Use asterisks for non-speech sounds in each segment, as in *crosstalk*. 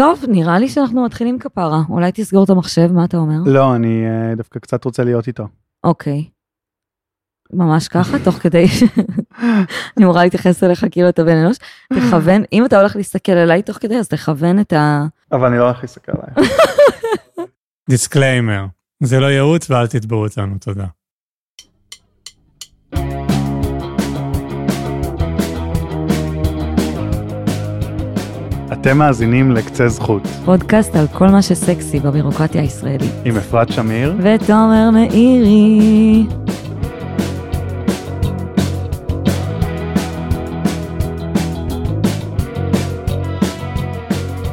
טוב, נראה לי שאנחנו מתחילים כפרה. אולי תסגור את המחשב, מה אתה אומר? לא, אני אה, דווקא קצת רוצה להיות איתו. אוקיי. ממש ככה, תוך כדי ש... *laughs* אני אמורה להתייחס אליך כאילו אתה בן אנוש. תכוון, אם אתה הולך להסתכל עליי תוך כדי, אז תכוון את ה... אבל אני לא הולך להסתכל עליי. *laughs* disclaimer, זה לא ייעוץ ואל תתבעו אותנו, תודה. אתם מאזינים לקצה זכות, פודקאסט על כל מה שסקסי בבירוקרטיה הישראלית. עם אפרת שמיר. ותומר מאירי.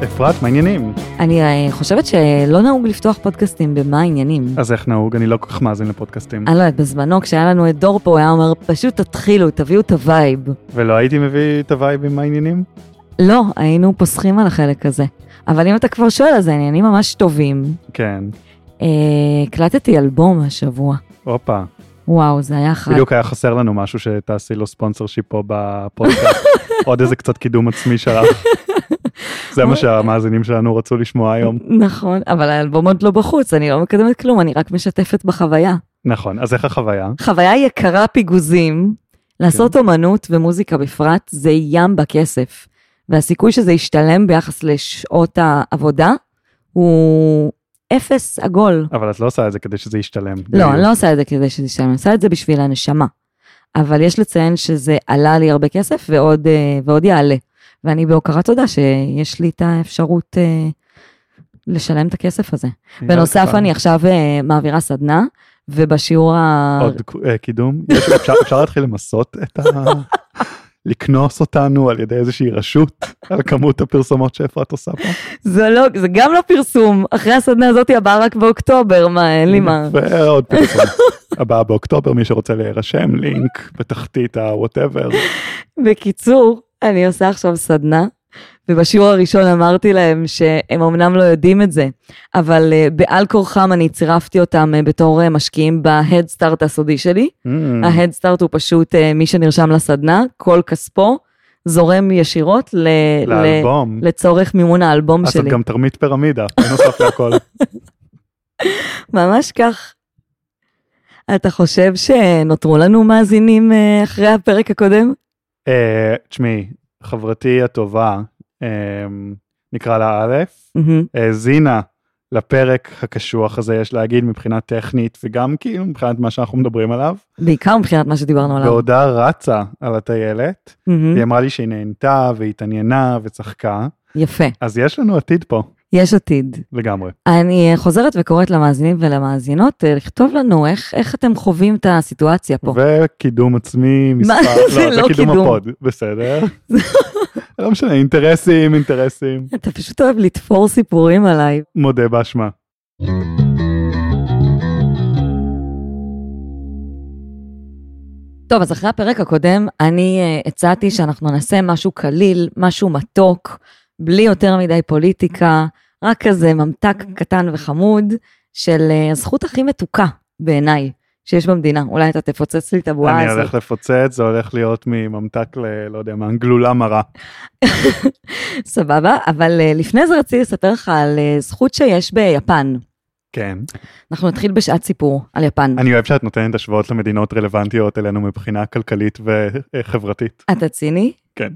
אפרת, מה העניינים? אני אה, חושבת שלא נהוג לפתוח פודקאסטים במה העניינים. אז איך נהוג? אני לא כל כך מאזין לפודקאסטים. אני לא יודעת, בזמנו כשהיה לנו את דור פה, הוא היה אומר, פשוט תתחילו, תביאו את ה vibe. ולא הייתי מביא את ה vibe עם העניינים? לא, היינו פוסחים על החלק הזה. אבל אם אתה כבר שואל, אז העניינים ממש טובים. כן. אה, הקלטתי אלבום השבוע. הופה. וואו, זה היה חד. בדיוק היה חסר לנו משהו שתעשי לו sponsorship פה בפודקאסט. *laughs* עוד איזה קצת קידום עצמי שלך. זה מה שהמאזינים שלנו רצו לשמוע היום. נכון, אבל האלבום עוד לא בחוץ, אני לא מקדמת כלום, אני רק משתפת בחוויה. נכון, אז איך החוויה? חוויה יקרה פיגוזים, לעשות אומנות ומוזיקה בפרט, זה ים בכסף. והסיכוי שזה ישתלם ביחס לשעות העבודה, הוא אפס עגול. אבל את לא עושה את זה כדי שזה ישתלם. לא, אני לא עושה את זה כדי שזה ישתלם, אני עושה את זה בשביל הנשמה. אבל יש לציין שזה עלה לי הרבה כסף ועוד, אה, ועוד יעלה. ואני בהוקרת תודה שיש לי את האפשרות אה, לשלם את הכסף הזה. בנוסף, אני עכשיו אה, מעבירה סדנה, ובשיעור ה... עוד אה, קידום? אפשר להתחיל למסות את ה... *laughs* לקנוס אותנו על ידי איזושהי רשות *laughs* על כמות הפרסומות שאפרת עושה פה? זה לא, זה גם לא פרסום. אחרי הסדנה הזאת הבאה רק באוקטובר, מה, אין לי מה. ועוד פרסום. *laughs* הבאה באוקטובר, מי שרוצה להירשם, לינק בתחתית ה-whatever. *laughs* בקיצור, אני עושה עכשיו סדנה, ובשיעור הראשון אמרתי להם שהם אמנם לא יודעים את זה, אבל uh, בעל כורחם אני צירפתי אותם uh, בתור uh, משקיעים בהדסטארט הסודי שלי. Mm, ההדסטארט הוא פשוט מי שנרשם לסדנה, כל כספו זורם ישירות ל- לאלבום. לצורך מימון האלבום אז את שלי. גם תרמית פירמידה, בנוסף להכל. *laughs* ממש כך. אתה חושב שנותרו לנו מאזינים אחרי הפרק הקודם? אה, תשמעי, חברתי הטובה, אה, נקרא לה א'. האזינה לפרק הקשוח הזה, יש להגיד, מבחינה טכנית, וגם כאילו מבחינת מה שאנחנו מדברים עליו, בעיקר מבחינת מה שדיברנו עליו. בעודה רצה על הטיילת. היא אמרה לי שהיא נהנתה והתעניינה וצחקה, יפה, אז יש לנו עתיד פה, יש עתיד. לגמרי. אני חוזרת וקוראת למאזינים ולמאזינות אה, לכתוב לנו איך, איך אתם חווים את הסיטואציה פה. וקידום עצמי, מספר, *laughs* זה לא, זה לא קידום קידום. הפוד, בסדר. *laughs* לא משנה, אינטרסים, אינטרסים, אתה פשוט אוהב לתפור סיפורים עליי. מודה באשמה. טוב, אז אחרי הפרק הקודם, אני uh, הצעתי שאנחנו נעשה משהו קליל, משהו מתוק, בלי יותר מדי פוליטיקה, רק כזה ממתק קטן וחמוד של uh, הזכות הכי מתוקה בעיניי שיש במדינה. אולי אתה תפוצץ לי את הבועה אני הזאת. הולך לפוצץ, זה הולך להיות מממתק ל... לא יודע מה, גלולה מרה. *laughs* סבבה, אבל uh, לפני זה רציתי לספר לך על uh, זכות שיש ביפן. כן. אנחנו נתחיל בשעת סיפור על יפן. אני אוהב שאת נותנת השוואות למדינות רלוונטיות אלינו מבחינה כלכלית וחברתית. אתה ציני? כן.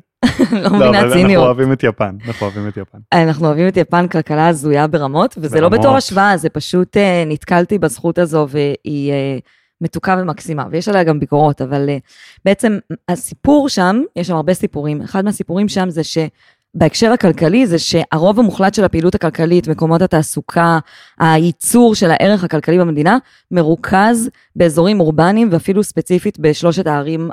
לא לא, מבינה אבל אנחנו ציניות. אוהבים את יפן, אנחנו אוהבים את יפן. אנחנו אוהבים את יפן כלכלה הזויה ברמות, וזה לא ברמות. בתור השוואה, זה פשוט אה, נתקלתי בזכות הזו והיא אה, מתוקה ומקסימה, ויש עליה גם ביקורות, אבל אה, בעצם הסיפור שם, יש שם הרבה סיפורים, אחד מהסיפורים שם זה שבהקשר הכלכלי זה שהרוב המוחלט של הפעילות הכלכלית, מקומות התעסוקה, הייצור של הערך הכלכלי במדינה, מרוכז באזורים אורבניים ואפילו ספציפית בשלושת הערים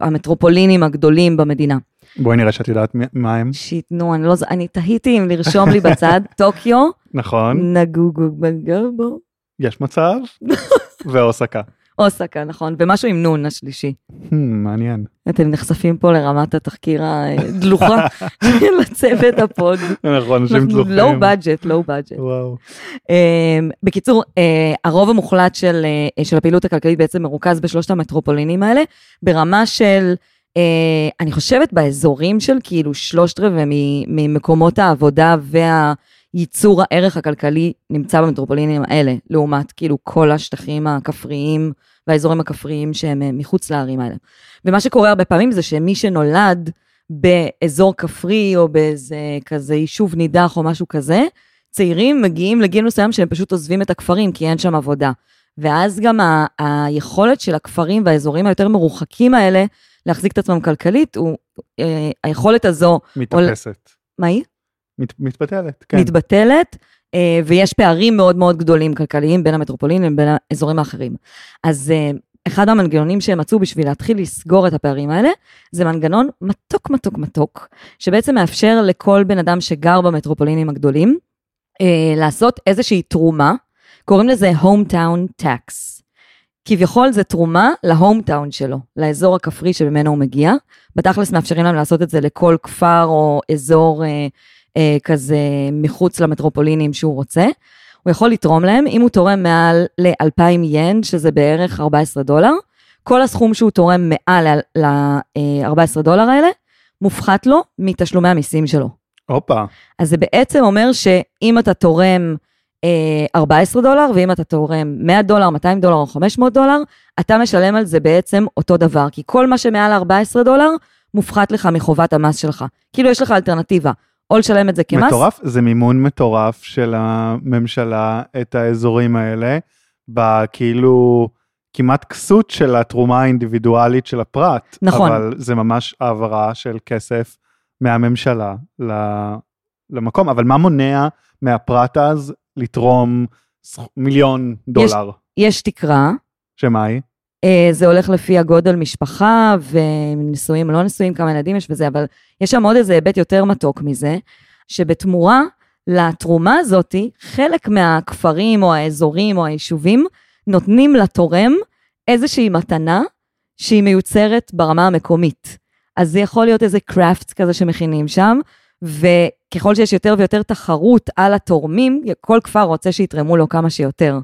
המטרופולינים הגדולים במדינה. בואי נראה שאת יודעת מה הם. שיתנו, אני לא, אני תהיתי אם לרשום לי בצד, *laughs* טוקיו, נכון, נגוגו בגובו, יש מצב, *laughs* ואוסקה. אוסקה, נכון, ומשהו עם נון השלישי. הממ, מעניין. אתם נחשפים פה לרמת התחקיר הדלוחה של הצוות הפוד. אנחנו אנשים דלוחים. low budget, low budget. וואו. אמ, בקיצור, אה, הרוב המוחלט של, אה, של הפעילות הכלכלית בעצם מרוכז בשלושת המטרופולינים האלה, ברמה של אה, אני חושבת באזורים של כאילו שלושת רבעי ממקומות העבודה והייצור הערך הכלכלי נמצא במטרופולינים האלה, לעומת כאילו כל השטחים הכפריים והאזורים הכפריים שהם אה, מחוץ לערים האלה. ומה שקורה הרבה פעמים זה שמי שנולד באזור כפרי או באיזה כזה יישוב נידח או משהו כזה, צעירים מגיעים לגיל מסוים שהם פשוט עוזבים את הכפרים כי אין שם עבודה. ואז גם ה- היכולת של הכפרים והאזורים היותר מרוחקים האלה להחזיק את עצמם כלכלית, הוא, אה, היכולת הזו, מתאפסת. מה היא? מת, מתבטלת, כן. מתבטלת, אה, ויש פערים מאוד מאוד גדולים כלכליים בין המטרופולינים לבין האזורים האחרים. אז אה, אחד המנגנונים שהם מצאו בשביל להתחיל לסגור את הפערים האלה, זה מנגנון מתוק מתוק מתוק, שבעצם מאפשר לכל בן אדם שגר במטרופולינים הגדולים, אה, לעשות איזושהי תרומה, קוראים לזה hometown tax. כביכול זה תרומה להומטאון שלו, לאזור הכפרי שממנו הוא מגיע. בתכלס מאפשרים להם לעשות את זה לכל כפר או אזור אה, אה, כזה מחוץ למטרופולינים שהוא רוצה. הוא יכול לתרום להם, אם הוא תורם מעל ל-2,000 ין, שזה בערך 14 דולר, כל הסכום שהוא תורם מעל ל-14 דולר האלה, מופחת לו מתשלומי המיסים שלו. הופה, אז זה בעצם אומר שאם אתה תורם אה, 14 דולר, ואם אתה תורם 100 דולר, 200 דולר או 500 דולר, אתה משלם על זה בעצם אותו דבר, כי כל מה שמעל 14 דולר, מופחת לך מחובת המס שלך. כאילו יש לך אלטרנטיבה, או לשלם את זה כמס, מטורף, זה מימון מטורף של הממשלה את האזורים האלה, בכאילו כמעט כסות של התרומה האינדיבידואלית של הפרט. נכון. אבל זה ממש העברה של כסף מהממשלה למקום, אבל מה מונע מהפרט אז לתרום מיליון דולר? יש תקרה, שמה היא? אה, זה הולך לפי הגודל משפחה ונשואים או לא נשואים, כמה ילדים יש וזה, אבל יש שם עוד איזה היבט יותר מתוק מזה, שבתמורה לתרומה הזאתי, חלק מהכפרים או האזורים או היישובים נותנים לתורם איזושהי מתנה שהיא מיוצרת ברמה המקומית. אז זה יכול להיות איזה קראפט כזה שמכינים שם, וככל שיש יותר ויותר תחרות על התורמים, כל כפר רוצה שיתרמו לו כמה שיותר.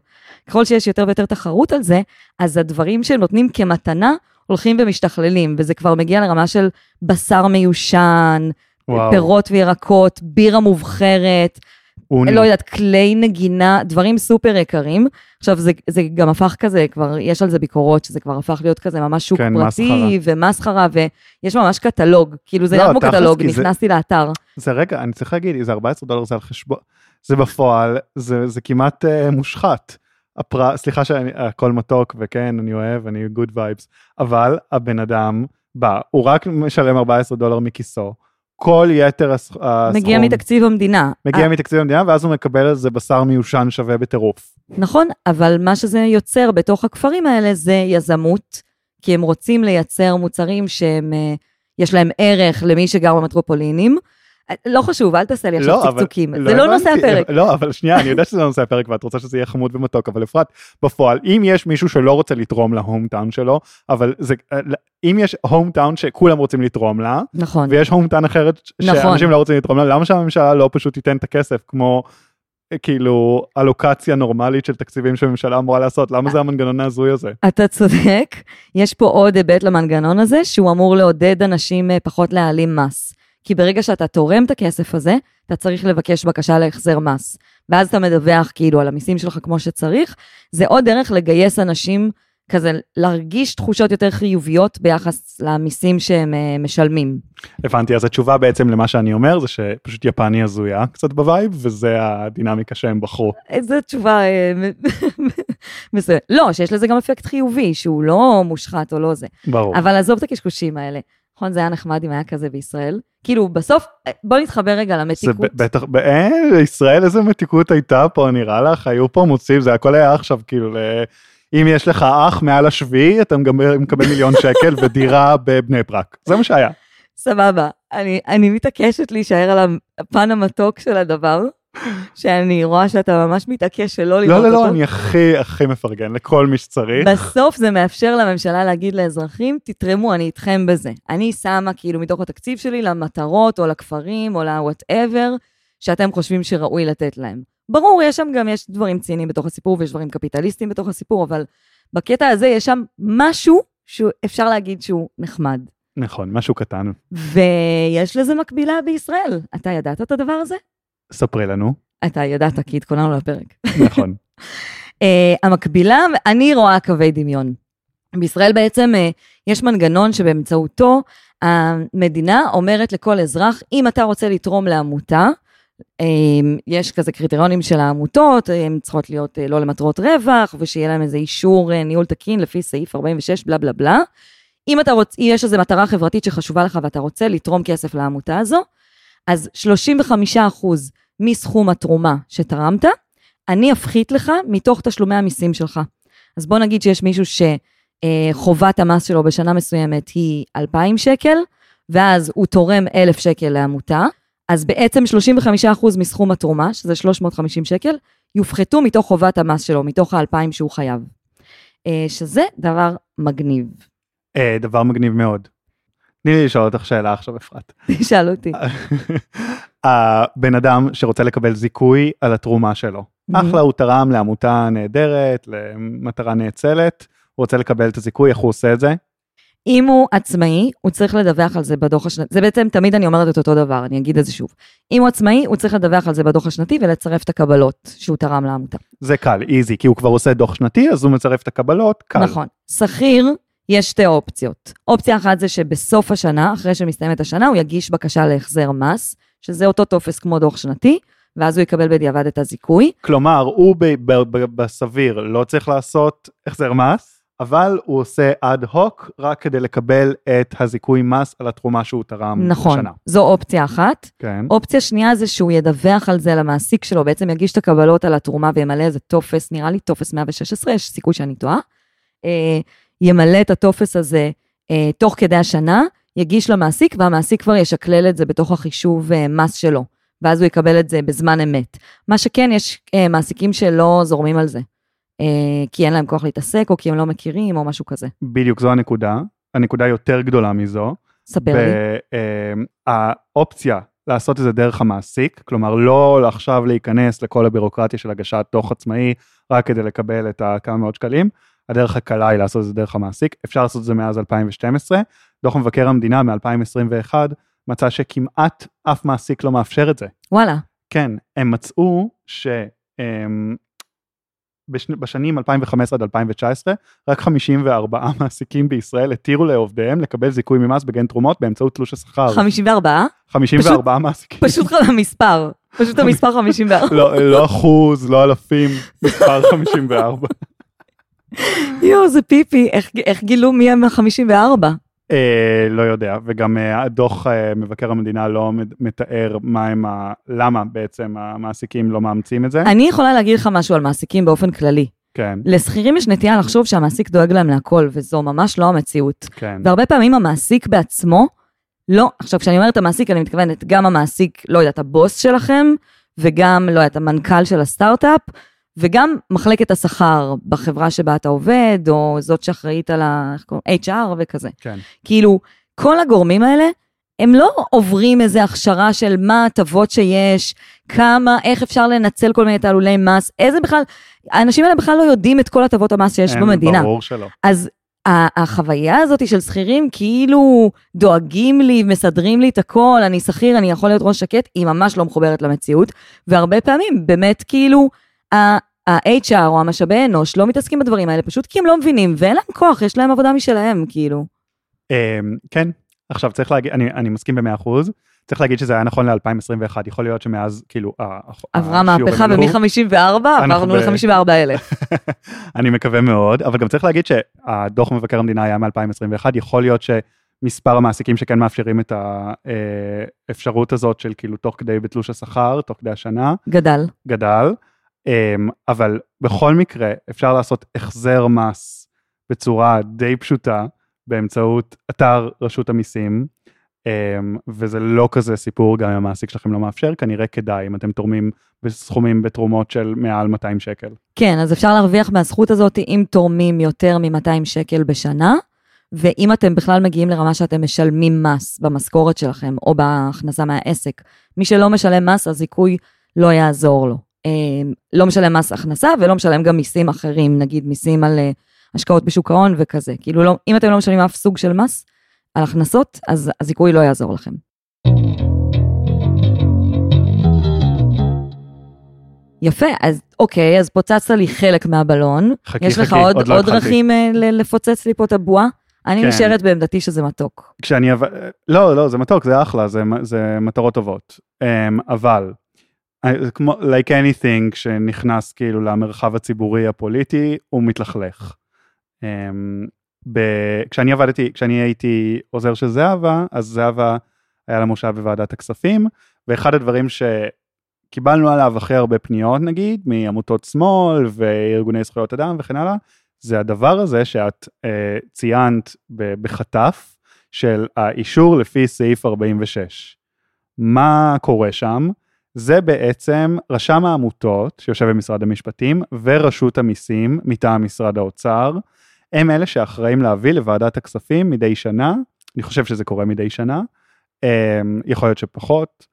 ככל שיש יותר ויותר תחרות על זה, אז הדברים שנותנים כמתנה הולכים ומשתכללים, וזה כבר מגיע לרמה של בשר מיושן, וואו. פירות וירקות, בירה מובחרת, אוני. לא יודעת, כלי נגינה, דברים סופר יקרים. עכשיו, זה, זה גם הפך כזה, כבר יש על זה ביקורות, שזה כבר הפך להיות כזה ממש שוק כן, פרטי, ומסחרה, ויש ממש קטלוג, כאילו זה לא, נראה כמו קטלוג, כי זה- נכנסתי לאתר. זה רגע, אני צריך להגיד, זה 14 דולר זה על חשבון, זה בפועל, זה, זה כמעט uh, מושחת. הפר... סליחה שהכל מתוק וכן, אני אוהב, אני good vibes, אבל הבן אדם בא, הוא רק משלם 14 דולר מכיסו, כל יתר הס... הסכום מגיע מתקציב המדינה. מגיע אה, מתקציב המדינה, ואז הוא מקבל על זה בשר מיושן שווה בטירוף. נכון, אבל מה שזה יוצר בתוך הכפרים האלה זה יזמות, כי הם רוצים לייצר מוצרים שהם, אה, יש להם ערך למי שגר במטרופולינים. לא חשוב, אל תעשה לי עכשיו אבל- צקצוקים, זה לא נושא. הפרק. לא, אבל שנייה, אני יודע שזה לא נושא הפרק ואת רוצה שזה יהיה חמוד ומתוק, אבל אפרת, בפועל, אם יש מישהו שלא רוצה לתרום להום טאון שלו, אבל זה, אם יש הום טאון שכולם רוצים לתרום לה, נכון, ויש הום טאון אחרת נכון. שאנשים לא רוצים לתרום לה, למה שהממשלה לא פשוט תיתן את הכסף כמו כאילו אלוקציה נורמלית של תקציבים שהממשלה אמורה לעשות, למה זה המנגנון ההזוי הזה? אתה צודק, יש פה עוד היבט למנגנון הזה, שהוא אמור לעודד אנשים אה, פחות להעלים מס. כי ברגע שאתה תורם את הכסף הזה, אתה צריך לבקש בקשה להחזר מס. ואז אתה מדווח כאילו על המיסים שלך כמו שצריך, זה עוד דרך לגייס אנשים כזה להרגיש תחושות יותר חיוביות ביחס למיסים שהם אה, משלמים. הבנתי, אז התשובה בעצם למה שאני אומר זה שפשוט יפן הזויה קצת ב vibe, וזה הדינמיקה שהם בחרו. איזו תשובה אה, מסוימת. לא, שיש לזה גם אפקט חיובי, שהוא לא מושחת או לא זה. ברור. אבל עזוב את הקשקושים האלה. נכון, זה היה נחמד אם היה כזה בישראל. כאילו, בסוף, בוא נתחבר רגע זה למתיקות. ב- בטח, אין, לישראל איזה מתיקות הייתה פה, נראה לך, היו פה מוצאים, זה הכל היה עכשיו, כאילו, אם יש לך אח מעל השביעי, אתה מקבל מיליון שקל *laughs* ודירה בבני ברק, זה מה שהיה. סבבה. אני, אני מתעקשת להישאר על הפן המתוק של הדבר, שאני רואה שאתה ממש מתעקש שלא לראות לא, אותו. לא, לא, אני הכי הכי מפרגן לכל מי שצריך. בסוף זה מאפשר לממשלה להגיד לאזרחים, תתרמו, אני איתכם בזה. אני שמה כאילו מתוך התקציב שלי למטרות או לכפרים או ל-whatever שאתם חושבים שראוי לתת להם. ברור, יש שם גם, יש דברים ציניים בתוך הסיפור ויש דברים קפיטליסטיים בתוך הסיפור, אבל בקטע הזה יש שם משהו שאפשר להגיד שהוא נחמד. נכון, משהו קטן. ויש לזה מקבילה בישראל. אתה ידעת את הדבר הזה? ספרי לנו. אתה ידעת, כי התכוננו לפרק. נכון. uh, *laughs* המקבילה, אני רואה קווי דמיון. בישראל בעצם uh, יש מנגנון שבאמצעותו המדינה אומרת לכל אזרח, אם אתה רוצה לתרום לעמותה, um, יש כזה קריטריונים של העמותות, הן צריכות להיות לא למטרות רווח, ושיהיה להם איזה אישור ניהול תקין לפי סעיף 46, בלה בלה בלה. אם אתה רוצ... יש איזו מטרה חברתית שחשובה לך ואתה רוצה לתרום כסף לעמותה הזו, אז 35% מסכום התרומה שתרמת, אני אפחית לך מתוך תשלומי המיסים שלך. אז בוא נגיד שיש מישהו שחובת המס שלו בשנה מסוימת היא 2,000 שקל, ואז הוא תורם 1,000 שקל לעמותה, אז בעצם 35% מסכום התרומה, שזה 350 שקל, יופחתו מתוך חובת המס שלו, מתוך ה-2,000 שהוא חייב. אה, שזה דבר מגניב. אה, דבר מגניב מאוד. תני לי לשאול אותך שאלה עכשיו, אפרת. תשאל אותי. *laughs* הבן אדם שרוצה לקבל זיכוי על התרומה שלו. אחלה, הוא תרם לעמותה נהדרת, למטרה נאצלת, הוא רוצה לקבל את הזיכוי, איך הוא עושה את זה? אם הוא עצמאי, הוא צריך לדווח על זה בדוח השנתי, זה בעצם תמיד אני אומרת את אותו דבר, אני אגיד את זה שוב. אם הוא עצמאי, הוא צריך לדווח על זה בדוח השנתי ולצרף את הקבלות שהוא תרם לעמותה. זה קל, איזי, כי הוא כבר עושה דוח שנתי, אז הוא מצרף את הקבלות, קל. נכון. שכיר, יש שתי אופציות. אופציה אחת זה שבסוף השנה, אחרי שמסתיימת השנה, הוא יגיש בקשה להחזר מס, שזה אותו טופס כמו דוח שנתי, ואז הוא יקבל בדיעבד את הזיכוי. כלומר, הוא ב- ב- ב- בסביר לא צריך לעשות החזר מס, אבל הוא עושה אד הוק רק כדי לקבל את הזיכוי מס על התרומה שהוא תרם נכון, בשנה. זו אופציה אחת. כן. אופציה שנייה זה שהוא ידווח על זה למעסיק שלו, בעצם יגיש את הקבלות על התרומה וימלא איזה טופס, נראה לי טופס 116, יש סיכוי שאני טועה. אה, ימלא את הטופס הזה אה, תוך כדי השנה, יגיש למעסיק, והמעסיק כבר ישקלל את זה בתוך החישוב אה, מס שלו, ואז הוא יקבל את זה בזמן אמת. מה שכן, יש אה, מעסיקים שלא זורמים על זה, אה, כי אין להם כוח להתעסק, או כי הם לא מכירים, או משהו כזה. בדיוק זו הנקודה. הנקודה יותר גדולה מזו. ספר לי. והאופציה לעשות את זה דרך המעסיק, כלומר לא עכשיו להיכנס לכל הבירוקרטיה של הגשת דוח עצמאי רק כדי לקבל את הכמה מאות שקלים, הדרך הקלה היא לעשות את זה דרך המעסיק, אפשר לעשות את זה מאז 2012, דוח מבקר המדינה מ-2021 מצא שכמעט אף מעסיק לא מאפשר את זה. וואלה, כן, הם מצאו ש... הם, בשני, בשנים 2015 עד 2019, רק 54 *laughs* מעסיקים בישראל התירו לעובדיהם לקבל זיכוי ממס בגין תרומות באמצעות תלוש השכר. 54, 54 מעסיקים. פשוט המספר, פשוט המספר 54. לא, לא אחוז, לא אלפים, מספר *laughs* 54. יואו, זה פיפי, איך, איך גילו מי הם ה-54? אה, לא יודע, וגם אה, הדוח אה, מבקר המדינה לא מתאר מה הם ה... למה בעצם המעסיקים לא מאמצים את זה. אני יכולה להגיד לך משהו על מעסיקים באופן כללי. כן, לשכירים יש נטייה לחשוב שהמעסיק דואג להם להכל, וזו ממש לא המציאות. כן. והרבה פעמים המעסיק בעצמו, לא, עכשיו כשאני אומרת המעסיק, אני מתכוונת גם המעסיק, לא יודעת, הבוס שלכם, וגם, לא יודעת, המנכ"ל של הסטארט-אפ, וגם מחלקת השכר בחברה שבה אתה עובד, או זאת שאחראית על ה... איך קוראים? HR וכזה. כן. כאילו, כל הגורמים האלה, הם לא עוברים איזה הכשרה של מה ההטבות שיש, כמה, איך אפשר לנצל כל מיני תעלולי מס, איזה בכלל, האנשים האלה בכלל לא יודעים את כל הטבות המס שיש אין, במדינה. ברור שלא. אז החוויה הזאת של שכירים, כאילו דואגים לי, מסדרים לי את הכל, אני שכיר, אני יכול להיות ראש שקט, היא ממש לא מחוברת למציאות, והרבה פעמים באמת כאילו ה-HR או המשאבי אנוש לא מתעסקים בדברים האלה, פשוט כי הם לא מבינים, ואין להם כוח, יש להם עבודה משלהם, כאילו. אמ, כן, עכשיו צריך להגיד, אני, אני מסכים במאה אחוז, צריך להגיד שזה היה נכון ל-2021, יכול להיות שמאז כאילו עברה מהפכה עלו. ומ-54 אנחנו עברנו ב- ל-54 אלף. *laughs* אני מקווה מאוד, אבל גם צריך להגיד שהדוח מבקר המדינה היה מ-2021, יכול להיות שמספר המעסיקים שכן מאפשרים את האפשרות הזאת של כאילו תוך כדי בתלוש השכר, תוך כדי השנה, גדל. גדל, אבל בכל מקרה אפשר לעשות החזר מס בצורה די פשוטה באמצעות אתר רשות המיסים, אמ, וזה לא כזה סיפור גם אם המעסיק שלכם לא מאפשר, כנראה כדאי אם אתם תורמים בסכומים בתרומות של מעל 200 שקל. כן, אז אפשר להרוויח מהזכות הזאת אם תורמים יותר מ-200 שקל בשנה, ואם אתם בכלל מגיעים לרמה שאתם משלמים מס במשכורת שלכם או בהכנסה מהעסק. מי שלא משלם מס, הזיכוי לא יעזור לו. אה, לא משלם מס הכנסה ולא משלם גם מיסים אחרים, נגיד מיסים על אה, השקעות בשוק ההון וכזה. כאילו, לא, אם אתם לא משלמים אף סוג של מס, על הכנסות, אז הזיכוי לא יעזור לכם. יפה, אז אוקיי, אז פוצצת לי חלק מהבלון. חכי, יש לך חכי, עוד, עוד לא עוד. דרכים אה, ל- לפוצץ לי פה את הבועה? אני כן. נשארת בעמדתי שזה מתוק. כשאני לא, לא, זה מתוק, זה אחלה, זה, זה מטרות טובות. Um, אבל, זה כמו, like anything שנכנס כאילו למרחב הציבורי הפוליטי, הוא מתלכלך. Um, ב, כשאני עבדתי, כשאני הייתי עוזר של זהבה, אז זהבה היה לה מושב בוועדת הכספים, ואחד הדברים שקיבלנו עליו הכי הרבה פניות נגיד, מעמותות שמאל וארגוני זכויות אדם וכן הלאה, זה הדבר הזה שאת אה, ציינת ב- בחטף של האישור לפי סעיף 46. מה קורה שם? זה בעצם רשם העמותות שיושב במשרד המשפטים ורשות המיסים מטעם משרד האוצר, הם אלה שאחראים להביא לוועדת הכספים מדי שנה, אני חושב שזה קורה מדי שנה, אה, יכול להיות שפחות,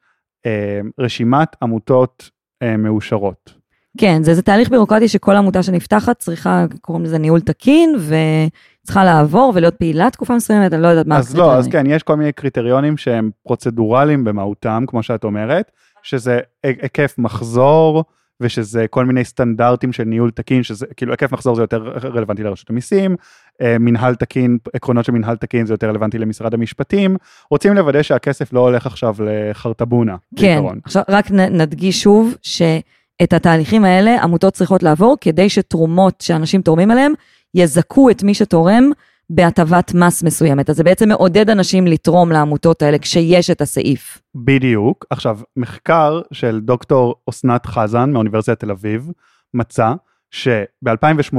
אה, רשימת עמותות אה, מאושרות. כן, זה, זה תהליך בירוקרטי שכל עמותה שנפתחת צריכה, קוראים לזה ניהול תקין, וצריכה לעבור ולהיות פעילה תקופה מסוימת, אני לא יודעת מה אז לא, אז הקריטריונים. כן, יש כל מיני קריטריונים שהם פרוצדורליים במהותם, כמו שאת אומרת, שזה היקף מחזור, ושזה כל מיני סטנדרטים של ניהול תקין, שזה כאילו היקף מחזור זה יותר רלוונטי לרשות המיסים, אה, מנהל תקין, עקרונות של מנהל תקין זה יותר רלוונטי למשרד המשפטים, רוצים לוודא שהכסף לא הולך עכשיו לחרטבונה, כן, בעיקרון. עכשיו רק נדגיש שוב שאת התהליכים האלה עמותות צריכות לעבור כדי שתרומות שאנשים תורמים אליהם יזכו את מי שתורם בהטבת מס מסוימת. אז זה בעצם מעודד אנשים לתרום לעמותות האלה כשיש את הסעיף. בדיוק. עכשיו, מחקר של דוקטור אסנת חזן מאוניברסיטת תל אביב מצא שב-2018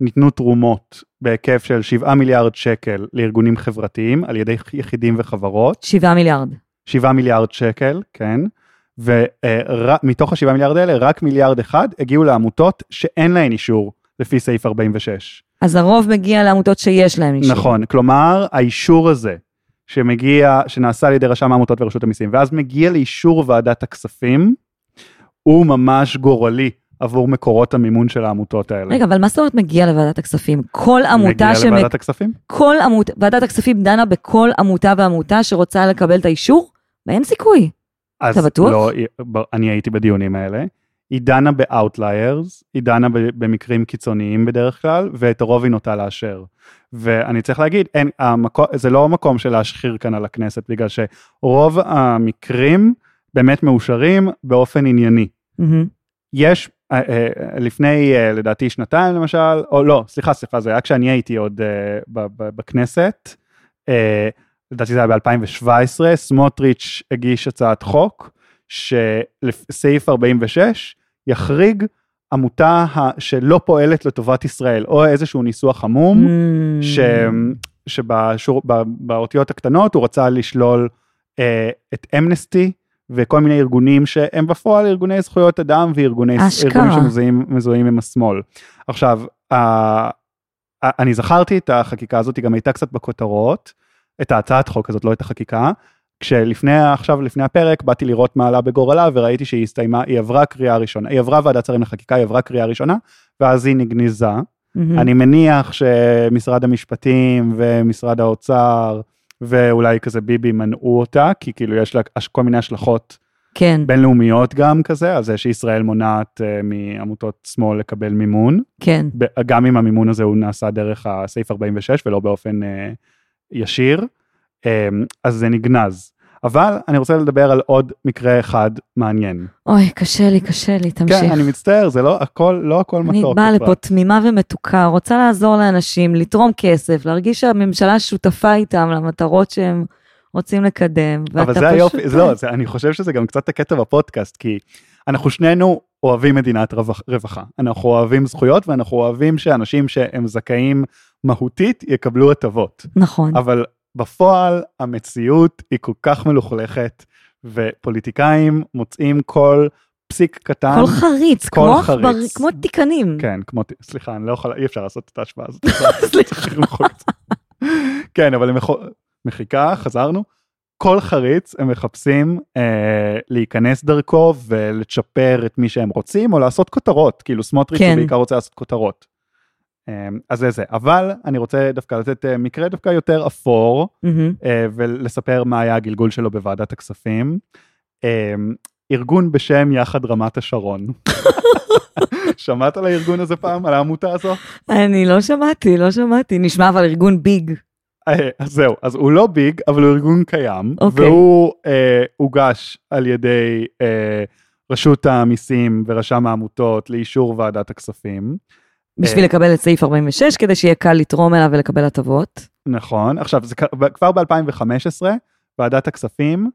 ניתנו תרומות בהיקף של 7 מיליארד שקל לארגונים חברתיים על ידי יחידים וחברות, 7 מיליארד. 7 מיליארד שקל, כן, ומתוך ה-7 מיליארד האלה רק מיליארד אחד הגיעו לעמותות שאין להן אישור לפי סעיף 46. אז הרוב מגיע לעמותות שיש להם אישור. נכון, כלומר האישור הזה שמגיע, שנעשה על ידי רשם העמותות ורשות המיסים, ואז מגיע לאישור ועדת הכספים, הוא ממש גורלי עבור מקורות המימון של העמותות האלה. רגע, אבל מה זאת אומרת מגיע לוועדת הכספים? כל עמותה מגיע שמג... לוועדת הכספים? כל עמותה, ועדת הכספים דנה בכל עמותה ועמותה שרוצה לקבל את האישור? אין סיכוי. אתה בטוח? לא, אני הייתי בדיונים האלה. היא דנה ב-outliers, היא דנה במקרים קיצוניים בדרך כלל, ואת הרוב היא נוטה לאשר. ואני צריך להגיד, אין, המקום, זה לא המקום של להשחיר כאן על הכנסת, בגלל שרוב המקרים באמת מאושרים באופן ענייני. מהמם. יש, אה, אה, לפני אה, לדעתי שנתיים למשל, או לא, סליחה, סליחה, זה היה כשאני הייתי עוד בכנסת, לדעתי זה היה ב-2017, סמוטריץ' הגיש הצעת חוק, שסעיף 46 יחריג עמותה שלא פועלת לטובת ישראל, או איזשהו ניסוח עמום, Mm. ש... שבאותיות הקטנות הוא רצה לשלול אה, את אמנסטי וכל מיני ארגונים שהם בפועל ארגוני זכויות אדם וארגוני אשכרה. ארגונים שמזוהים מזוהים עם השמאל. עכשיו, אה, אני זכרתי את החקיקה הזאת, היא גם הייתה קצת בכותרות, את ההצעת חוק הזאת, לא את החקיקה. כשלפני עכשיו לפני הפרק באתי לראות מה עלה בגורלה וראיתי שהיא הסתיימה היא עברה קריאה ראשונה היא עברה ועדת שרים לחקיקה היא עברה קריאה ראשונה ואז היא נגניזה מהמם. אני מניח שמשרד המשפטים ומשרד האוצר ואולי כזה ביבי מנעו אותה, כי כאילו יש לה כל מיני השלכות כן, בינלאומיות גם כזה, על זה שישראל מונעת uh, מעמותות שמאל לקבל מימון, כן. גם אם המימון הזה הוא נעשה דרך הסעיף 46 ולא באופן uh, ישיר, אז זה נגנז. אבל אני רוצה לדבר על עוד מקרה אחד מעניין. אוי, קשה לי, קשה לי, תמשיך. כן, אני מצטער, זה לא הכל, לא הכל אני מתוק. באה אפרת. לפה תמימה ומתוקה, רוצה לעזור לאנשים, לתרום כסף, להרגיש שהממשלה שותפה איתם למטרות שהם רוצים לקדם. אבל זה היופי, פשוט- זה לא, זה, אני חושב שזה גם קצת הקטע בפודקאסט, כי אנחנו שנינו אוהבים מדינת רווח, רווחה. אנחנו אוהבים זכויות ואנחנו אוהבים שאנשים שהם זכאים מהותית יקבלו הטבות. נכון. אבל בפועל המציאות היא כל כך מלוכלכת, ופוליטיקאים מוצאים כל פסיק קטן. כל חריץ, כל כמו חריץ. עכבר- כמו תיקנים. כן, כמו, סליחה, אני לא יכול, אי אפשר לעשות את ההשוואה הזאת. *laughs* סליחה. *laughs* כן, אבל למחוק, מחיקה, חזרנו. כל חריץ הם מחפשים אה, להיכנס דרכו ולצ'פר את מי שהם רוצים, או לעשות כותרות, כאילו סמוטריץ' כן. הוא בעיקר רוצה לעשות כותרות. אמ, אז זה זה. אבל אני רוצה דווקא לתת אה, מקרה דווקא יותר אפור. אה, ולספר מה היה הגלגול שלו בוועדת הכספים. אמ, ארגון בשם יחד רמת השרון. *laughs* שמעת על הארגון הזה פעם? על העמותה הזו? אני לא שמעתי, לא שמעתי. נשמע אבל ארגון ביג. אה, אז זהו, אז הוא לא ביג, אבל הוא ארגון קיים, אוקיי. והוא אה, הוגש על ידי אה, רשות המיסים ורשם העמותות לאישור ועדת הכספים. בשביל אה. לקבל את סעיף 46, כדי שיהיה קל לתרום אליו ולקבל הטבות. נכון, עכשיו זה כבר ב-2015 ועדת הכספים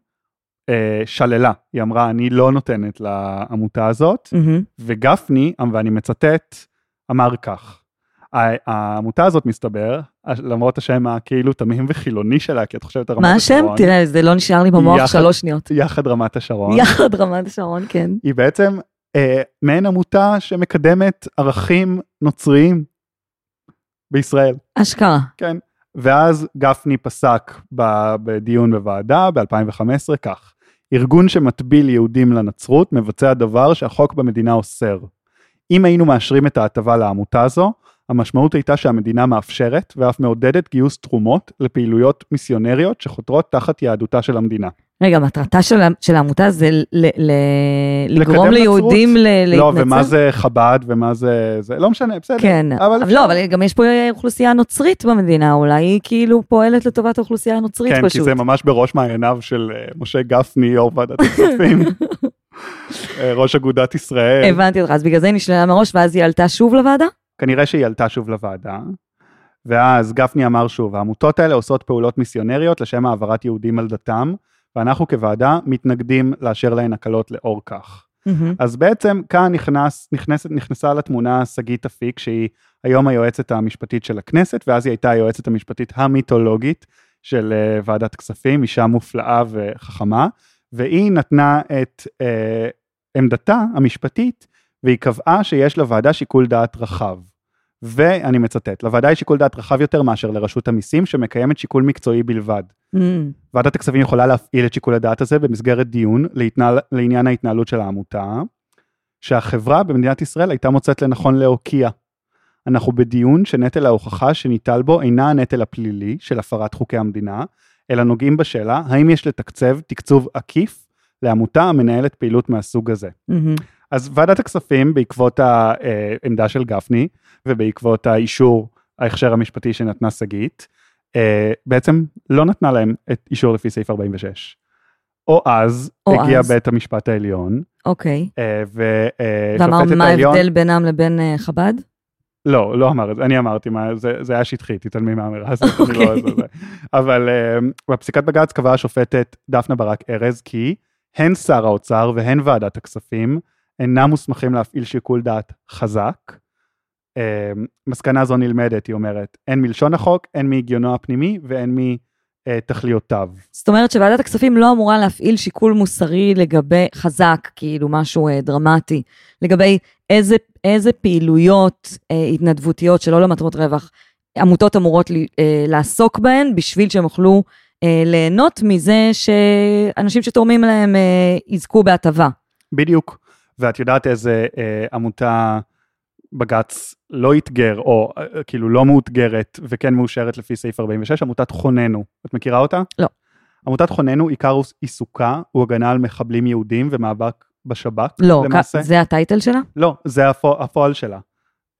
אה, שללה, היא אמרה אני לא נותנת לעמותה הזאת, מהמם. וגפני, ואני מצטט, אמר כך, העמותה הזאת מסתבר, למרות השם הכאילו תמים וחילוני שלה, כי את חושבת על רמת מה השם? השרון, תראה, זה לא נשאר לי במוח יחד- שלוש שניות. יחד רמת השרון, יחד רמת השרון, כן. היא בעצם אה, מעין עמותה שמקדמת ערכים נוצריים בישראל. אשכרה. כן. ואז גפני פסק בדיון בוועדה ב-2015 כך, ארגון שמטביל יהודים לנצרות מבצע דבר שהחוק במדינה אוסר. אם היינו מאשרים את ההטבה לעמותה הזו, המשמעות הייתה שהמדינה מאפשרת ואף מעודדת גיוס תרומות לפעילויות מיסיונריות שחותרות תחת יהדותה של המדינה. רגע, מטרתה של, של העמותה זה ל, ל, לגרום לקדם ליהודים ל, להתנצר? לא, ומה זה חב"ד ומה זה... זה לא משנה, בסדר. כן, אבל, אפשר. לא, אבל גם יש פה אוכלוסייה נוצרית במדינה, אולי היא כאילו פועלת לטובת האוכלוסייה הנוצרית כן, כי פשוט. זה ממש בראש מעייניו של אה, משה גפני, יו"ר ועדת הכספים, *laughs* אה, ראש אגודת ישראל. הבנתי אותך, אז בגלל זה היא נשללה מראש, ואז היא עלתה שוב לוועדה? כנראה שהיא עלתה שוב לוועדה, ואז גפני אמר שוב, העמותות האלה עושות פעולות מיסיונריות לשם העברת יהודים על דתם, ואנחנו כוועדה מתנגדים לאשר להן הקלות לאור כך. מהמם. אז בעצם כאן נכנס, נכנסת, נכנסה לתמונה שגית אפיק, שהיא היום היועצת המשפטית של הכנסת, ואז היא הייתה היועצת המשפטית המיתולוגית של אה, ועדת כספים, אישה מופלאה וחכמה, והיא נתנה את אה, עמדתה המשפטית, והיא קבעה שיש לוועדה שיקול דעת רחב. ואני מצטט, לוועדה יש שיקול דעת רחב יותר מאשר לרשות המיסים, שמקיימת שיקול מקצועי בלבד. מהמם. ועדת הכספים יכולה להפעיל את שיקול הדעת הזה במסגרת דיון להתנהל, לעניין ההתנהלות של העמותה, שהחברה במדינת ישראל הייתה מוצאת לנכון להוקיע. אנחנו בדיון שנטל ההוכחה שניטל בו אינה הנטל הפלילי של הפרת חוקי המדינה, אלא נוגעים בשאלה האם יש לתקצב תקצוב עקיף לעמותה המנהלת פעילות מהסוג הזה. מהמם. אז ועדת הכספים בעקבות העמדה של גפני ובעקבות האישור, ההכשר המשפטי שנתנה שגית, אה, בעצם לא נתנה להם את אישור לפי סעיף 46. או אז או הגיע אז. בית המשפט העליון, אוקיי. אה, ואמר מה ההבדל בינם לבין אה, חב"ד? לא, לא אמר את זה, אני אמרתי, מה, זה, זה היה שטחי, תתעלמי מהאמירה הזאת, אני לא... אוקיי. זה, זה. אבל אה, בפסיקת בג"ץ קבעה השופטת דפנה ברק ארז כי הן שר האוצר והן ועדת הכספים אינם מוסמכים להפעיל שיקול דעת חזק. אה, מסקנה זו נלמדת, היא אומרת, הן מלשון החוק, הן מהגיונו הפנימי והן מתכליותיו. זאת אומרת שוועדת הכספים לא אמורה להפעיל שיקול מוסרי לגבי, חזק, כאילו משהו אה, דרמטי, לגבי איזה, איזה פעילויות אה, התנדבותיות שלא למטרות רווח עמותות אמורות לי, אה, לעסוק בהן בשביל שהם יוכלו אה, ליהנות מזה שאנשים שתורמים להם אה, יזכו בהטבה. בדיוק. ואת יודעת איזה אה, עמותה בג"ץ לא אתגר, או אה, כאילו לא מאותגרת וכן מאושרת לפי סעיף 46, עמותת חוננו. את מכירה אותה? לא. עמותת חוננו, עיקר עיסוקה הוא הגנה על מחבלים יהודים ומאבק בשב"כ, לא, למעשה. זה הטייטל שלה? לא, זה הפועל, הפועל שלה.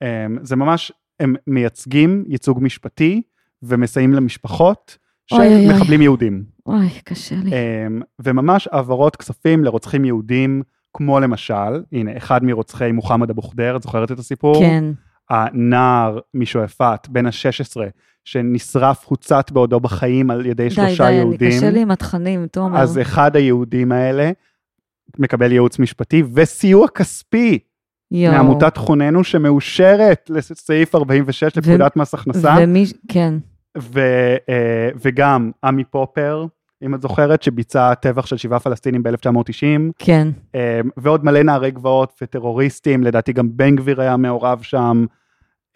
אמ, זה ממש, הם מייצגים ייצוג משפטי ומסייעים למשפחות של אוי, אוי, אוי. מחבלים יהודים. אוי, קשה לי. אמ, וממש העברות כספים לרוצחים יהודים, כמו למשל, הנה, אחד מרוצחי מוחמד אבו ח'דיר, את זוכרת את הסיפור? כן. הנער משועפאט, בן ה-16, שנשרף, הוצת בעודו בחיים על ידי די, שלושה די, אני יהודים. קשה לי עם התכנים, תומר. אז אחד היהודים האלה מקבל ייעוץ משפטי וסיוע כספי יואו. מעמותת חוננו שמאושרת לסעיף 46 לפקודת מס הכנסה, ומי, כן. ו, אה, וגם עמי פופר, אם את זוכרת, שביצע טבח של שבעה פלסטינים ב-1990, כן. אה, ועוד מלא נערי גבעות וטרוריסטים, לדעתי גם בן גביר היה מעורב שם.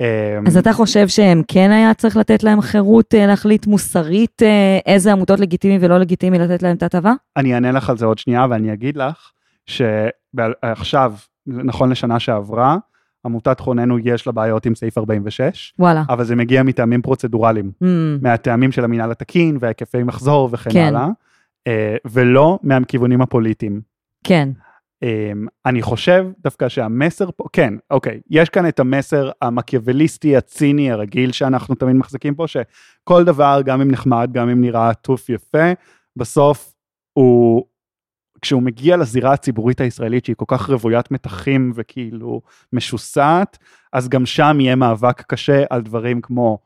אה, אז אתה חושב שהם כן היה צריך לתת להם חירות אה, להחליט מוסרית איזה עמותות לגיטימי ולא לגיטימי לתת להם את ההטבה? אני אענה לך על זה עוד שנייה, ואני אגיד לך שעכשיו, נכון לשנה שעברה, עמותת חוננו יש לה בעיות עם סעיף 46, וואלה. אבל זה מגיע מטעמים פרוצדורליים, Mm, מהטעמים של המינהל התקין והיקפי מחזור וכן כן. הלאה, אה, ולא מהכיוונים הפוליטיים. כן, אמ, אני חושב דווקא שהמסר פה, כן, אוקיי, יש כאן את המסר המקיאווליסטי, הציני, הרגיל שאנחנו תמיד מחזיקים פה, שכל דבר, גם אם נחמד, גם אם נראה עטוף יפה, בסוף הוא, כשהוא מגיע לזירה הציבורית הישראלית שהיא כל כך רוויית מתחים וכאילו משוסעת, אז גם שם יהיה מאבק קשה על דברים כמו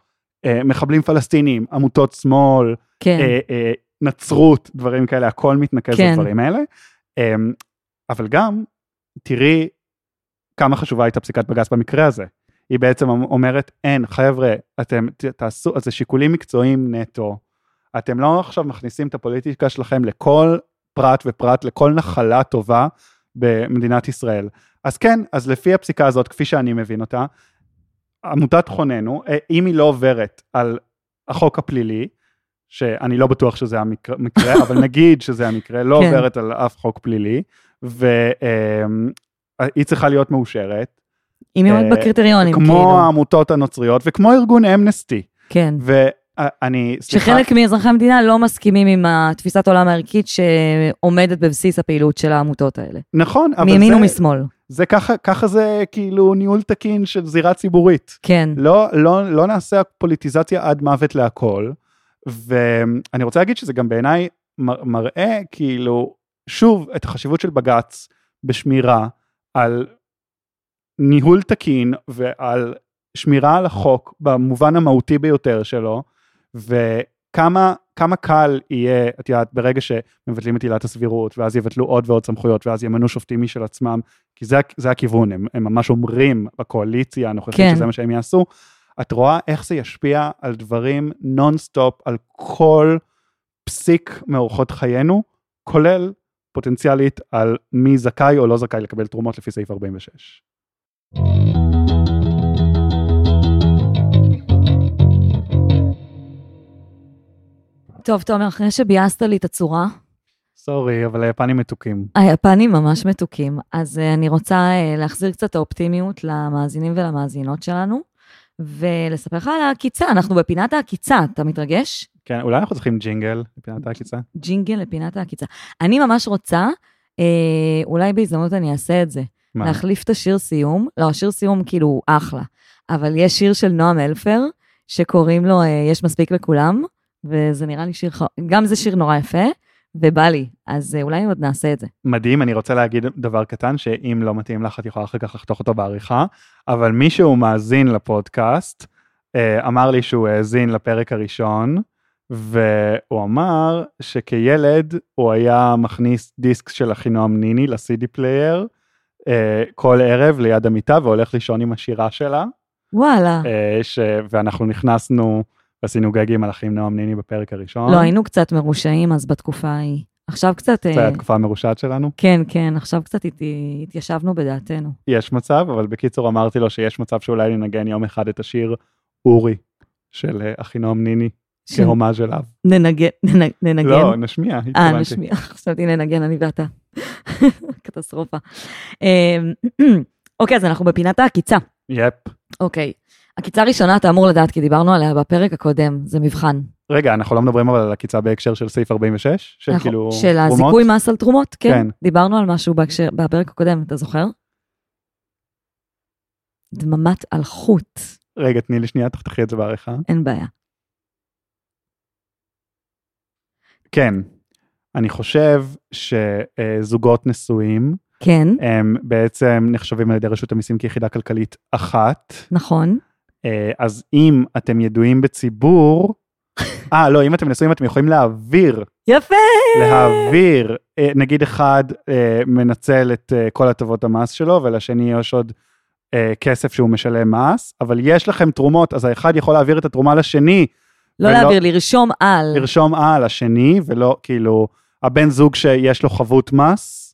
אה, מחבלים פלסטינים, עמותות שמאל, כן, אה, אה, נצרות, דברים כאלה, הכל מתנקז כן. לדברים האלה. אה, אבל גם, תראי כמה חשובה הייתה פסיקת בג"ץ במקרה הזה. היא בעצם אומרת, אין, חבר'ה, אתם תעשו, אז זה שיקולים מקצועיים נטו. אתם לא עכשיו מכניסים את הפוליטיקה שלכם לכל פרט ופרט, לכל נחלה טובה במדינת ישראל. אז כן, אז לפי הפסיקה הזאת, כפי שאני מבין אותה, עמותת חוננו, אה, אם היא לא עוברת על החוק הפלילי, שאני לא בטוח שזה המקרה, מקרה, *laughs* אבל נגיד שזה המקרה, לא כן. עוברת על אף חוק פלילי, והיא צריכה להיות מאושרת, אם היא עומדת אה, בקריטריונים, כמו כאילו. העמותות הנוצריות וכמו ארגון אמנסטי. כן. ואני, סליחה, שחלק מאזרחי המדינה לא מסכימים עם התפיסת עולם הערכית שעומדת בבסיס הפעילות של העמותות האלה. נכון, אבל מימין זה, ומשמאל. זה ככה, ככה זה כאילו ניהול תקין של זירה ציבורית. כן. לא, לא, לא נעשה פוליטיזציה עד מוות להכל, ואני רוצה להגיד שזה גם בעיניי מר- מראה כאילו, שוב, את החשיבות של בג"ץ בשמירה על ניהול תקין ועל שמירה על החוק במובן המהותי ביותר שלו, וכמה כמה קל יהיה, את יודעת, ברגע שמבטלים את עילת הסבירות, ואז יבטלו עוד ועוד סמכויות, ואז ימנו שופטים משל עצמם, כי זה, זה הכיוון, הם, הם ממש אומרים בקואליציה הנוכחית כן. שזה מה שהם יעשו. את רואה איך זה ישפיע על דברים נונסטופ, על כל פסיק מאורחות חיינו, כולל פוטנציאלית על מי זכאי או לא זכאי לקבל תרומות לפי סעיף 46. טוב, תומר, אחרי שביאסת לי את הצורה, סורי, אבל היפנים מתוקים. היפנים ממש מתוקים, אז uh, אני רוצה uh, להחזיר קצת האופטימיות למאזינים ולמאזינות שלנו, ולספר לך על העקיצה, אנחנו בפינת העקיצה, אתה מתרגש? כן, אולי אנחנו צריכים ג'ינגל לפינת העקיצה? ג'ינגל לפינת העקיצה. אני ממש רוצה, אה, אולי בהזדמנות אני אעשה את זה, מה? להחליף את השיר סיום, לא, השיר סיום כאילו אחלה, אבל יש שיר של נועם אלפר, שקוראים לו אה, יש מספיק לכולם, וזה נראה לי שיר, גם זה שיר נורא יפה, ובא לי, אז אה, אולי עוד נעשה את זה. מדהים, אני רוצה להגיד דבר קטן, שאם לא מתאים לך, את יכולה אחר כך לחתוך אותו בעריכה, אבל מי שהוא מאזין לפודקאסט, אה, אמר לי שהוא האזין לפרק הראשון, והוא אמר שכילד הוא היה מכניס דיסק של אחינועם ניני ל CD player, אה, כל ערב ליד המיטה והולך לישון עם השירה שלה, וואלה. ש... ואנחנו נכנסנו ועשינו גגים על אחינועם ניני בפרק הראשון. לא, היינו קצת מרושעים אז בתקופה ההיא. עכשיו קצת... זה אה, היה התקופה המרושעת שלנו. כן, כן, עכשיו קצת הת- התיישבנו בדעתנו. יש מצב, אבל בקיצור אמרתי לו שיש מצב שאולי ננגן יום אחד את השיר אורי של אה, אחינועם ניני, ש- כהומאז' אליו. ננגן, ננ- ננגן. לא, נשמיע, אה, התכוונתי. נשמיע, *laughs* חשבתי ננגן, אני ואתה. *laughs* קטסטרופה. אמ, *clears throat* אוקיי, אז אנחנו בפינת העקיצה. יפ. אוקיי. עקיצה ראשונה אתה אמור לדעת, כי דיברנו עליה בפרק הקודם, זה מבחן. רגע, אנחנו לא מדברים אבל על עקיצה בהקשר של סעיף 46? של אנחנו- כאילו של תרומות? הזיכוי מס על תרומות, כן. כן. דיברנו על משהו בהקשר- בפרק הקודם, אתה זוכר? דממת אלחוט, רגע, תני לי שנייה, תחתכי את זה בעריכה. אין בעיה. כן, אני חושב שזוגות נשואים, כן, הם בעצם נחשבים על ידי רשות המיסים כיחידה כלכלית אחת. נכון. אה, אז אם אתם ידועים בציבור, *laughs* אה, לא, אם אתם נשואים אתם יכולים להעביר יפה! להעביר, אה, נגיד אחד אה, מנצל את כל הטבות המס שלו ולשני יש עוד כסף שהוא משלם מס, אבל יש לכם תרומות, אז האחד יכול להעביר את התרומה לשני, לא ולא- להעביר, לרשום על. לרשום על השני, ולא כאילו, הבן זוג שיש לו חבות מס,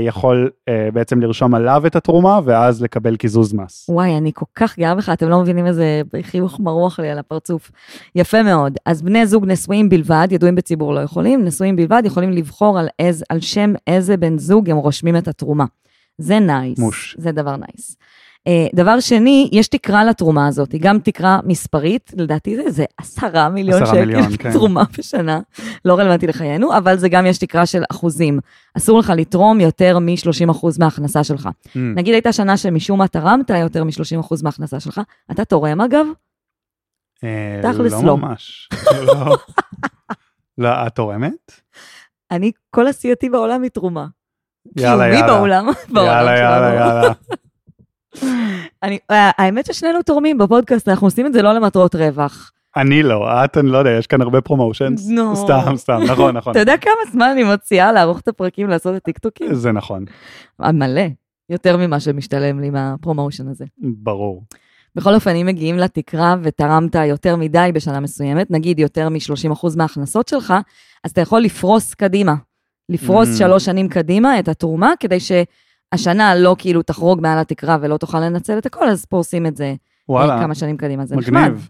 יכול אה, בעצם לרשום עליו את התרומה ואז לקבל קיזוז מס. וואי, אני כל כך גאה בך, אתם לא מבינים איזה חיוך מרוח לי על הפרצוף. יפה מאוד. אז בני זוג נשואים בלבד, ידועים בציבור לא יכולים, נשואים בלבד יכולים לבחור על, איז, על שם איזה בן זוג הם רושמים את התרומה. זה nice. מוש. זה דבר נייס. אה, דבר שני, יש תקרה לתרומה הזאת, היא גם תקרה מספרית, לדעתי זה איזה עשרה מיליון שקל מיליון, כן. תרומה בשנה, לא רלוונטי לחיינו, אבל זה גם יש תקרה של אחוזים. אסור לך לתרום יותר מ-30% מההכנסה שלך. ממ. נגיד הייתה שנה שמשום מה תרמת יותר מ-30% מההכנסה שלך, אתה תורם אגב? אה, תכלס לא לא. ממש. לא. לא, את תורמת? אני, כל עשייתי בעולם היא תרומה. יאללה, קיומי יאללה. בעולם, בעולם יאללה, יאללה. יאללה. אני, אה, האמת ששנינו תורמים בפודקאסט, אנחנו עושים את זה לא למטרות רווח. אני לא, את, אני לא יודע, יש כאן הרבה promotions. נו. סתם, סתם, נכון, נכון. *laughs* אתה יודע כמה זמן אני מוציאה לערוך את הפרקים, לעשות את טיקטוקים? זה נכון, אה, מלא. יותר ממה שמשתלם לי מהפרומושן הזה. ברור. בכל אופן, אם מגיעים לתקרה ותרמת יותר מדי בשנה מסוימת, נגיד יותר מ-30% מההכנסות שלך, אז אתה יכול לפרוס קדימה. לפרוס Mm. שלוש שנים קדימה את התרומה, כדי שהשנה לא כאילו תחרוג מעל התקרה ולא תוכל לנצל את הכל, אז פורסים את זה אה, וואלה, כמה שנים קדימה. זה נחמד, מגניב.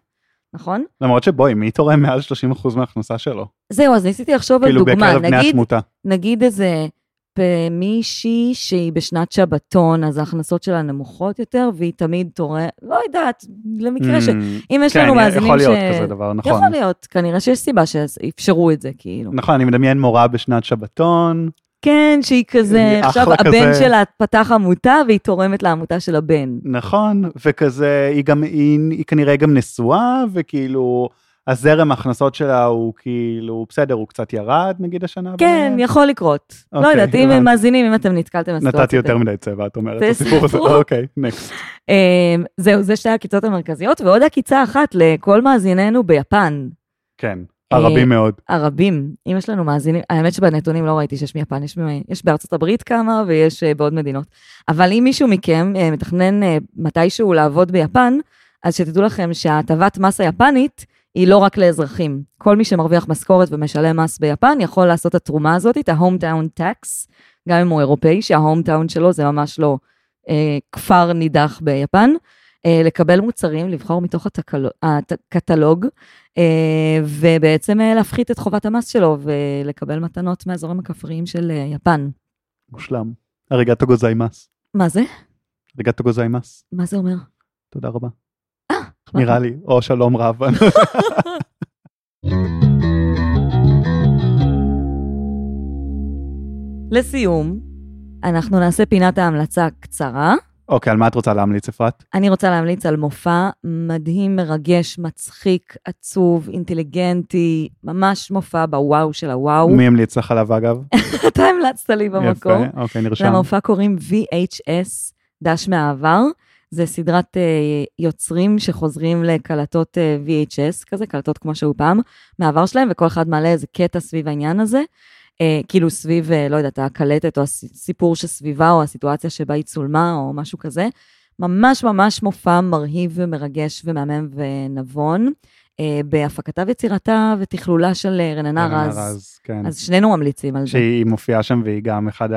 נכון? למרות שבואי, מי תורם מעל 30% מההכנסה שלו? זהו, אז ניסיתי לחשוב על כאילו דוגמה. בקרב בני נגיד, התמותה. נגיד איזה מישהי שהיא בשנת שבתון, אז ההכנסות שלה נמוכות יותר, והיא תמיד תורמת, לא יודעת, למקרה ש... Mm, אם יש כן, לנו מאזינים יכול ש... להיות כזה דבר, נכון. יכול להיות, כנראה שיש סיבה שאפשרו את זה, כאילו. נכון, אני מדמיין מורה בשנת שבתון, כן, שהיא כזה, היא עכשיו הבן כזה. שלה פתח עמותה והיא תורמת לעמותה של הבן. נכון, וכזה, היא גם, היא, היא כנראה גם נשואה, וכאילו, הזרם ההכנסות שלה הוא כאילו, בסדר, הוא קצת ירד, נגיד השנה. כן, באמת? יכול לקרות. לא אוקיי, יודעת, אם. הם מאזינים, אם אתם נתקלתם בסיטואציות. נתתי יותר מדי צבע, את אומרת, הסיפור הזה. אוקיי, נקסט. אמ, זהו, זה שתי העקיצות המרכזיות, ועוד עקיצה אחת לכל מאזיננו ביפן. כן, אה, הרבים מאוד. הרבים, אם יש לנו מאזינים, האמת שבנתונים לא ראיתי שיש מיפן, יש, יש בארצות הברית כמה ויש אה, בעוד מדינות. אבל אם מישהו מכם אה, מתכנן אה, מתישהו לעבוד ביפן, אז שתדעו לכם שההטבת מס היפנית היא לא רק לאזרחים. כל מי שמרוויח משכורת ומשלם מס ביפן יכול לעשות את התרומה הזאת, את ה-hometown tax, גם אם הוא אירופאי, שה-hometown שלו זה ממש לא אה, כפר נידח ביפן. אה, לקבל מוצרים, לבחור מתוך. הקטלוג, אה, ובעצם אה, להפחית את חובת המס שלו ולקבל מתנות מהאזורים הכפריים של יפן. מושלם. ありがとうございます. מה זה? אריגטו גוזיימאס. מה זה אומר? תודה רבה. נראה לי, או שלום רב. *laughs* לסיום, אנחנו נעשה פינת ההמלצה קצרה. אוקיי, על מה את רוצה להמליץ, אפרת? אני רוצה להמליץ על מופע מדהים, מרגש, מצחיק, עצוב, אינטליגנטי, ממש מופע בוואו של הוואו. מי המליץ לך עליו, אגב? *laughs* אתה המלצת לי במקור. יפה, אוקיי, נרשם. למופע קוראים VHS, דש מהעבר. זה סדרת uh, יוצרים שחוזרים לקלטות uh, VHS, כזה, קלטות כמו שהיו פעם, מהעבר שלהם, וכל אחד מעלה איזה קטע סביב העניין הזה. Uh, כאילו סביב, uh, לא יודעת, הקלטת או הסיפור שסביבה, או הסיטואציה שבה היא צולמה, או משהו כזה. ממש ממש מופע מרהיב ומרגש ומהמם ונבון, uh, בהפקתה ויצירתה ותכלולה של uh, רננה רננה רז. רז, כן. אז שנינו ממליצים על זה. שהיא מופיעה שם והיא גם אחד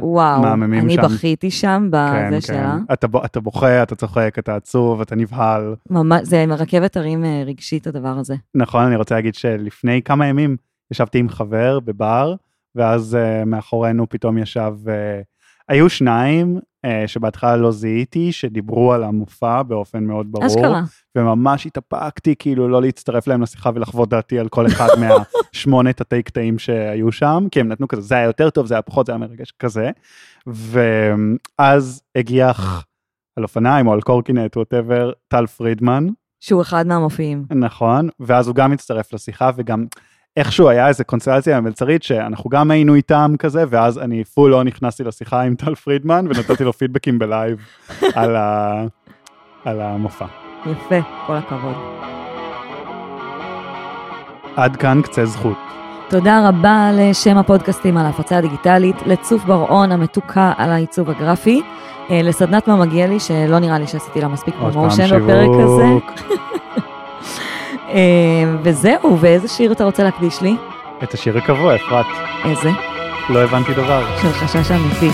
וואו, המהממים אני שם. בכיתי שם כן, בזה שלה. כן. אתה אתה בוכה, אתה צוחק, אתה עצוב, אתה נבהל. ממש, זה מרכבת הרים אה, רגשית הדבר הזה. נכון, אני רוצה להגיד שלפני כמה ימים ישבתי עם חבר בבר, ואז uh, מאחורינו פתאום ישב, uh, היו שניים uh, שבהתחלה לא זיהיתי, שדיברו על המופע באופן מאוד ברור. אשכרה. וממש התאפקתי כאילו לא להצטרף להם לשיחה ולחוות דעתי על כל אחד *laughs* מהשמונת התתי קטעים שהיו שם, כי הם נתנו כזה, זה היה יותר טוב, זה היה פחות, זה היה מרגש כזה. ואז הגיח על אופניים או על קורקינט, whatever, טל פרידמן, שהוא אחד מהמופיעים. נכון, ואז הוא גם הצטרף לשיחה וגם איכשהו היה איזה קונסטלציה מלצרית שאנחנו גם היינו איתם כזה, ואז אני full on נכנסתי לשיחה עם טל פרידמן ונתתי לו פידבקים בלייב *laughs* על, ה... על המופע. יפה, כל הכבוד. עד כאן קצה זכות. תודה רבה לשם הפודקאסטים על ההפצה הדיגיטלית, לצוף בר-און המתוקה על העיצוב הגרפי, אה, לסדנת ממגיאלי, שלא נראה לי שעשיתי לה מספיק promotion בפרק הזה. *laughs* אה, וזהו, ואיזה שיר אתה רוצה להקדיש לי? את השיר הקבוע, אפרת. איזה? לא הבנתי דבר. של חשש אמיתי.